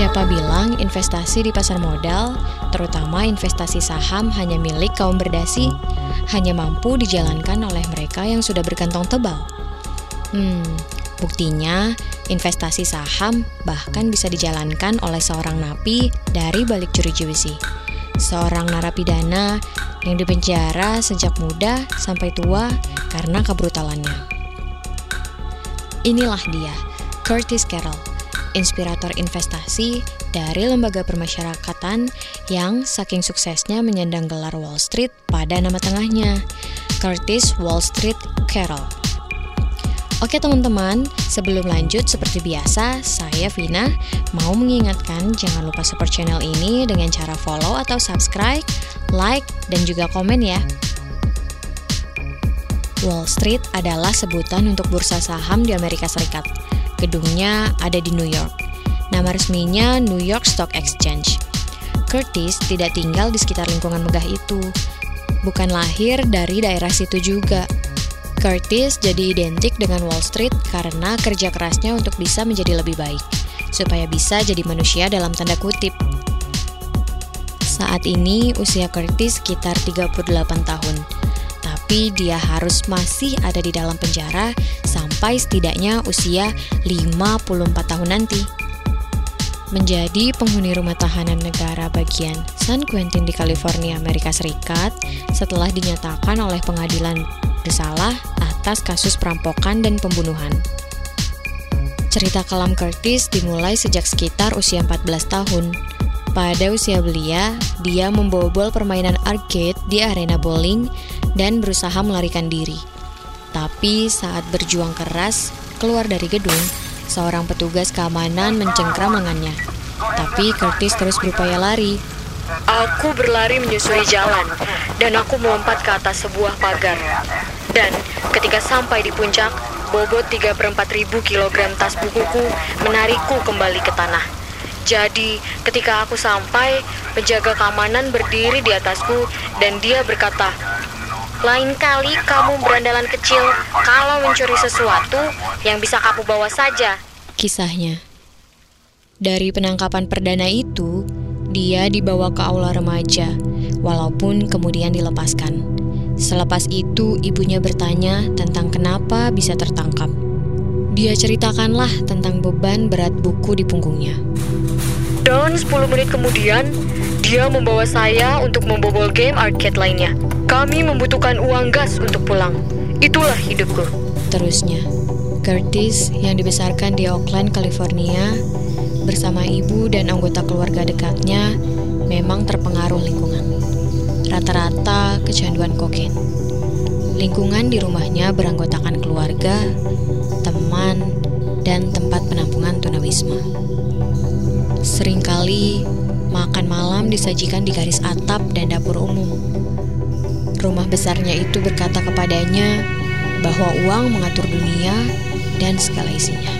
Siapa bilang investasi di pasar modal, terutama investasi saham hanya milik kaum berdasi, hanya mampu dijalankan oleh mereka yang sudah berkantong tebal? Hmm, buktinya investasi saham bahkan bisa dijalankan oleh seorang napi dari balik jeruji besi. Seorang narapidana yang dipenjara sejak muda sampai tua karena kebrutalannya. Inilah dia, Curtis Carroll, inspirator investasi dari lembaga permasyarakatan yang saking suksesnya menyandang gelar Wall Street pada nama tengahnya, Curtis Wall Street Carroll. Oke teman-teman, sebelum lanjut seperti biasa, saya Vina mau mengingatkan jangan lupa support channel ini dengan cara follow atau subscribe, like, dan juga komen ya. Wall Street adalah sebutan untuk bursa saham di Amerika Serikat. Gedungnya ada di New York. Nama resminya New York Stock Exchange. Curtis tidak tinggal di sekitar lingkungan megah itu. Bukan lahir dari daerah situ juga. Curtis jadi identik dengan Wall Street karena kerja kerasnya untuk bisa menjadi lebih baik, supaya bisa jadi manusia dalam tanda kutip. Saat ini usia Curtis sekitar 38 tahun, tapi dia harus masih ada di dalam penjara sampai setidaknya usia 54 tahun nanti. Menjadi penghuni rumah tahanan negara bagian San Quentin di California, Amerika Serikat, setelah dinyatakan oleh pengadilan bersalah atas kasus perampokan dan pembunuhan. Cerita kelam Curtis dimulai sejak sekitar usia 14 tahun. Pada usia belia, dia membobol permainan arcade di arena bowling dan berusaha melarikan diri. Tapi saat berjuang keras keluar dari gedung, seorang petugas keamanan mencengkram lengannya. Tapi Curtis terus berupaya lari. Aku berlari menyusuri jalan, dan aku melompat ke atas sebuah pagar. Dan ketika sampai di puncak, bobot 3 per 4 ribu kilogram tas bukuku menarikku kembali ke tanah. Jadi, ketika aku sampai, penjaga keamanan berdiri di atasku dan dia berkata, lain kali kamu berandalan kecil kalau mencuri sesuatu yang bisa kamu bawa saja. Kisahnya. Dari penangkapan perdana itu, dia dibawa ke aula remaja, walaupun kemudian dilepaskan. Selepas itu, ibunya bertanya tentang kenapa bisa tertangkap. Dia ceritakanlah tentang beban berat buku di punggungnya. Dan 10 menit kemudian, dia membawa saya untuk membobol game arcade lainnya. Kami membutuhkan uang gas untuk pulang. Itulah hidupku. Terusnya, Curtis yang dibesarkan di Oakland, California, bersama ibu dan anggota keluarga dekatnya memang terpengaruh lingkungan. Rata-rata kecanduan kokain. Lingkungan di rumahnya beranggotakan keluarga, teman, dan tempat penampungan tunawisma. Seringkali makan malam disajikan di garis atap dan dapur umum. Rumah besarnya itu berkata kepadanya bahwa uang mengatur dunia dan segala isinya.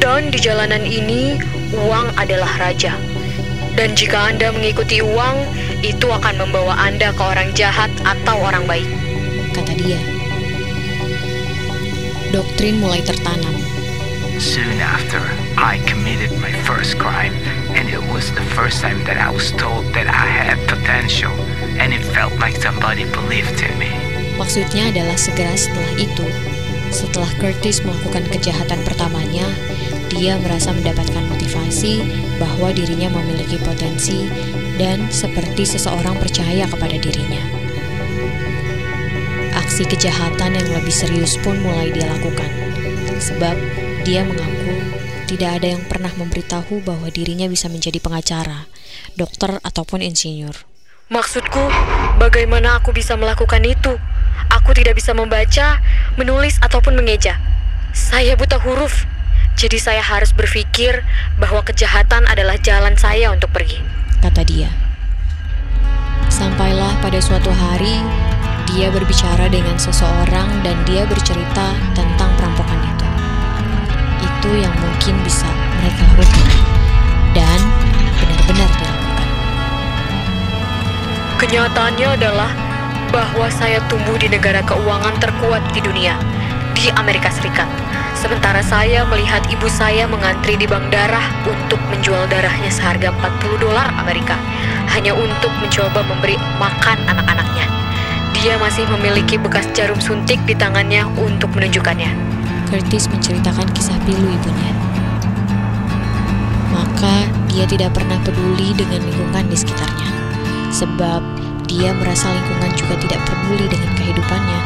Dan di jalanan ini, uang adalah raja. Dan jika Anda mengikuti uang, itu akan membawa Anda ke orang jahat atau orang baik. Kata dia. Doktrin mulai tertanam. Soon after, I committed my first crime, and it was the first time that I was told that I had potential, and it felt like somebody believed in me. Maksudnya adalah segera setelah itu, setelah Curtis melakukan kejahatan pertamanya, dia merasa mendapatkan motivasi bahwa dirinya memiliki potensi dan seperti seseorang percaya kepada dirinya. Aksi kejahatan yang lebih serius pun mulai dia lakukan, sebab dia mengaku tidak ada yang pernah memberitahu bahwa dirinya bisa menjadi pengacara, dokter, ataupun insinyur. Maksudku, bagaimana aku bisa melakukan itu? Aku tidak bisa membaca, menulis, ataupun mengeja. Saya buta huruf, jadi saya harus berpikir bahwa kejahatan adalah jalan saya untuk pergi. Kata dia. Sampailah pada suatu hari, dia berbicara dengan seseorang dan dia bercerita tentang perampokan Itu yang mungkin bisa mereka lakukan dan benar-benar dilakukan. Kenyataannya adalah bahwa saya tumbuh di negara keuangan terkuat di dunia, di Amerika Serikat. Sementara saya melihat ibu saya mengantri di bank darah untuk menjual darahnya seharga 40 dolar Amerika hanya untuk mencoba memberi makan anak-anaknya. Dia masih memiliki bekas jarum suntik di tangannya untuk menunjukkannya. Curtis menceritakan kisah pilu ibunya. Maka dia tidak pernah peduli dengan lingkungan di sekitarnya. Sebab dia merasa lingkungan juga tidak peduli dengan kehidupannya.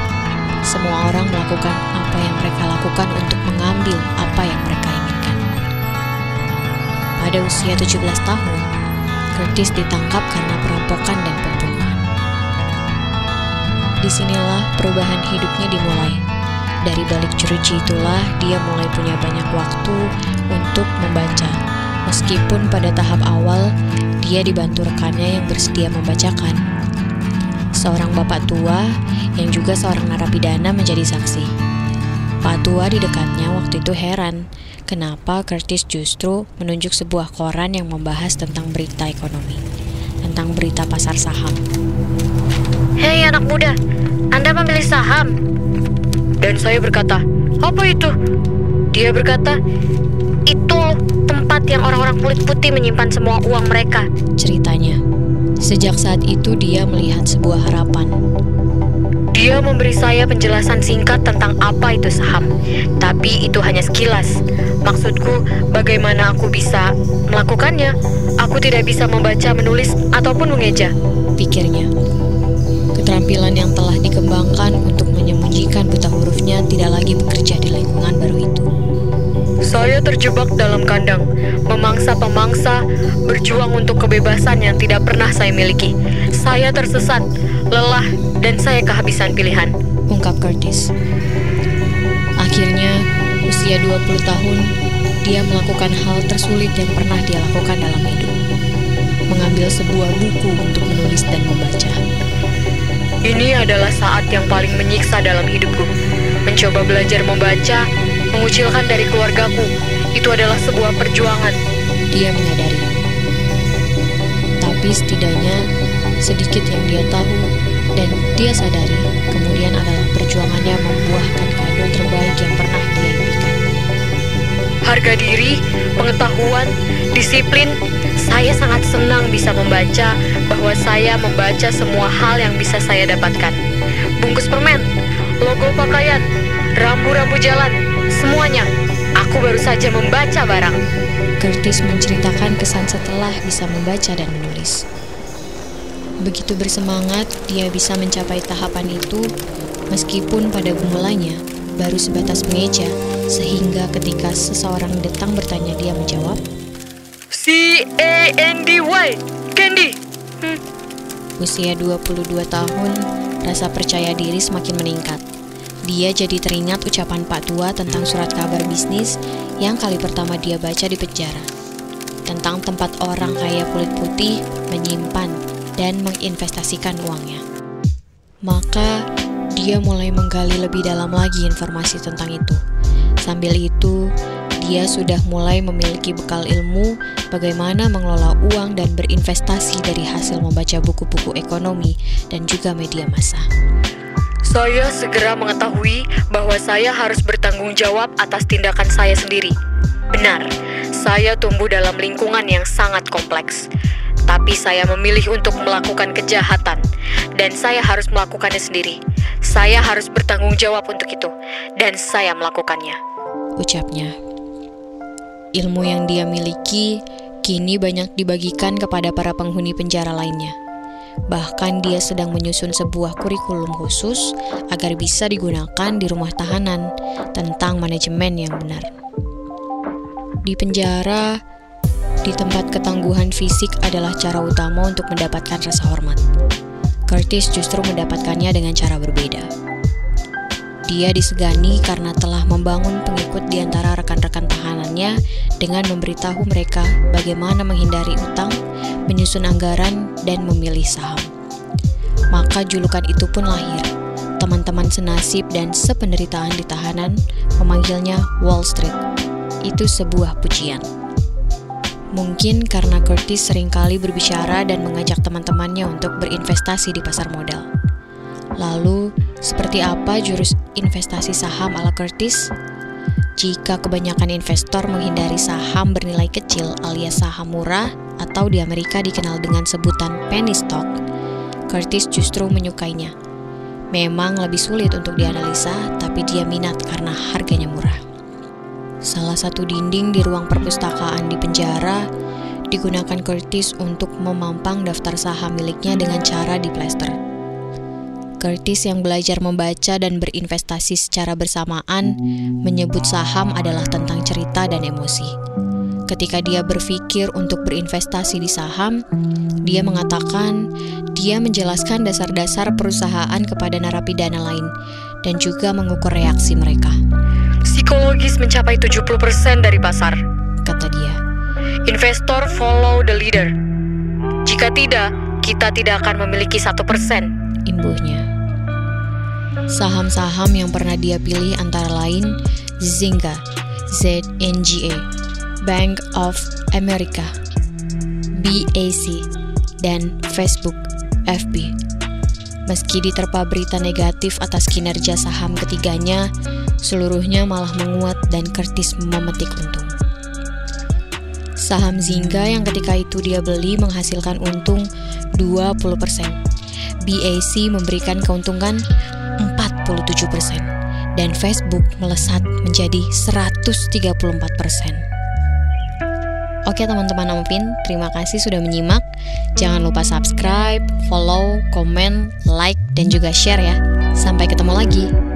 Semua orang melakukan apa yang mereka lakukan untuk mengambil apa yang mereka inginkan. Pada usia 17 tahun, Curtis ditangkap karena perampokan dan pembunuhan. Di sinilah perubahan hidupnya dimulai. Dari balik jeruji itulah dia mulai punya banyak waktu untuk membaca. Meskipun pada tahap awal dia dibantu rekannya yang bersedia membacakan seorang bapak tua yang juga seorang narapidana menjadi saksi. Pak tua di dekatnya waktu itu heran kenapa Curtis justru menunjuk sebuah koran yang membahas tentang berita ekonomi, tentang berita pasar saham. Hei anak muda, Anda memilih saham? Dan saya berkata, apa itu? Dia berkata, itu tempat yang orang-orang kulit putih menyimpan semua uang mereka. Ceritanya. Sejak saat itu dia melihat sebuah harapan. Dia memberi saya penjelasan singkat tentang apa itu saham, tapi itu hanya sekilas. Maksudku, bagaimana aku bisa melakukannya? Aku tidak bisa membaca, menulis, ataupun mengeja. Pikirnya, keterampilan yang lagi bekerja di lingkungan baru itu. Saya terjebak dalam kandang, memangsa pemangsa, berjuang untuk kebebasan yang tidak pernah saya miliki. Saya tersesat, lelah, dan saya kehabisan pilihan. Ungkap Curtis. Akhirnya, usia 20 tahun, dia melakukan hal tersulit yang pernah dia lakukan dalam hidup. Mengambil sebuah buku untuk menulis dan membaca. Ini adalah saat yang paling menyiksa dalam hidupku. Mencoba belajar membaca, mengucilkan dari keluargaku, itu adalah sebuah perjuangan. Dia menyadari. Tapi setidaknya sedikit yang dia tahu dan dia sadari kemudian adalah perjuangannya membuahkan kado terbaik yang pernah dia impikan. Harga diri, pengetahuan, disiplin, saya sangat senang bisa membaca bahwa saya membaca semua hal yang bisa saya dapatkan. Bungkus permen, logo pakaian, rambu-rambu jalan, semuanya. Aku baru saja membaca barang. Curtis menceritakan kesan setelah bisa membaca dan menulis. Begitu bersemangat, dia bisa mencapai tahapan itu meskipun pada mulanya baru sebatas mengeja, sehingga ketika seseorang datang bertanya dia menjawab, C-A-N-D-Y, Candy. Hmm. Usia 22 tahun, rasa percaya diri semakin meningkat. Dia jadi teringat ucapan Pak Tua tentang surat kabar bisnis yang kali pertama dia baca di penjara. Tentang tempat orang kaya kulit putih menyimpan dan menginvestasikan uangnya. Maka dia mulai menggali lebih dalam lagi informasi tentang itu. Sambil itu, dia sudah mulai memiliki bekal ilmu bagaimana mengelola uang dan berinvestasi dari hasil membaca buku-buku ekonomi dan juga media massa. Saya segera mengetahui bahwa saya harus bertanggung jawab atas tindakan saya sendiri. Benar, saya tumbuh dalam lingkungan yang sangat kompleks. Tapi saya memilih untuk melakukan kejahatan, dan saya harus melakukannya sendiri. Saya harus bertanggung jawab untuk itu, dan saya melakukannya. Ucapnya. Ilmu yang dia miliki kini banyak dibagikan kepada para penghuni penjara lainnya. Bahkan dia sedang menyusun sebuah kurikulum khusus agar bisa digunakan di rumah tahanan tentang manajemen yang benar. Di penjara, di tempat ketangguhan fisik adalah cara utama untuk mendapatkan rasa hormat. Curtis justru mendapatkannya dengan cara berbeda. Dia disegani karena telah membangun pengikut di antara rekan-rekan tahanannya dengan memberitahu mereka bagaimana menghindari utang, menyusun anggaran, dan memilih saham. Maka julukan itu pun lahir. Teman-teman senasib dan sependeritaan di tahanan memanggilnya Wall Street. Itu sebuah pujian. Mungkin karena Curtis sering kali berbicara dan mengajak teman-temannya untuk berinvestasi di pasar modal. Lalu, seperti apa jurus investasi saham ala Curtis? jika kebanyakan investor menghindari saham bernilai kecil alias saham murah atau di Amerika dikenal dengan sebutan penny stock, Curtis justru menyukainya. Memang lebih sulit untuk dianalisa, tapi dia minat karena harganya murah. Salah satu dinding di ruang perpustakaan di penjara digunakan Curtis untuk memampang daftar saham miliknya dengan cara diplester. Curtis yang belajar membaca dan berinvestasi secara bersamaan menyebut saham adalah tentang cerita dan emosi. Ketika dia berpikir untuk berinvestasi di saham, dia mengatakan dia menjelaskan dasar-dasar perusahaan kepada narapidana lain dan juga mengukur reaksi mereka. Psikologis mencapai 70% dari pasar, kata dia. Investor follow the leader. Jika tidak, kita tidak akan memiliki satu persen. Imbuhnya. Saham-saham yang pernah dia pilih antara lain Zynga, ZNGA, Bank of America, BAC, dan Facebook, FB. Meski diterpa berita negatif atas kinerja saham ketiganya, seluruhnya malah menguat dan Curtis memetik untung. Saham Zynga yang ketika itu dia beli menghasilkan untung 20%. BAC memberikan keuntungan 47% dan Facebook melesat menjadi 134%. Oke teman-teman Ampin, terima kasih sudah menyimak. Jangan lupa subscribe, follow, komen, like, dan juga share ya. Sampai ketemu lagi.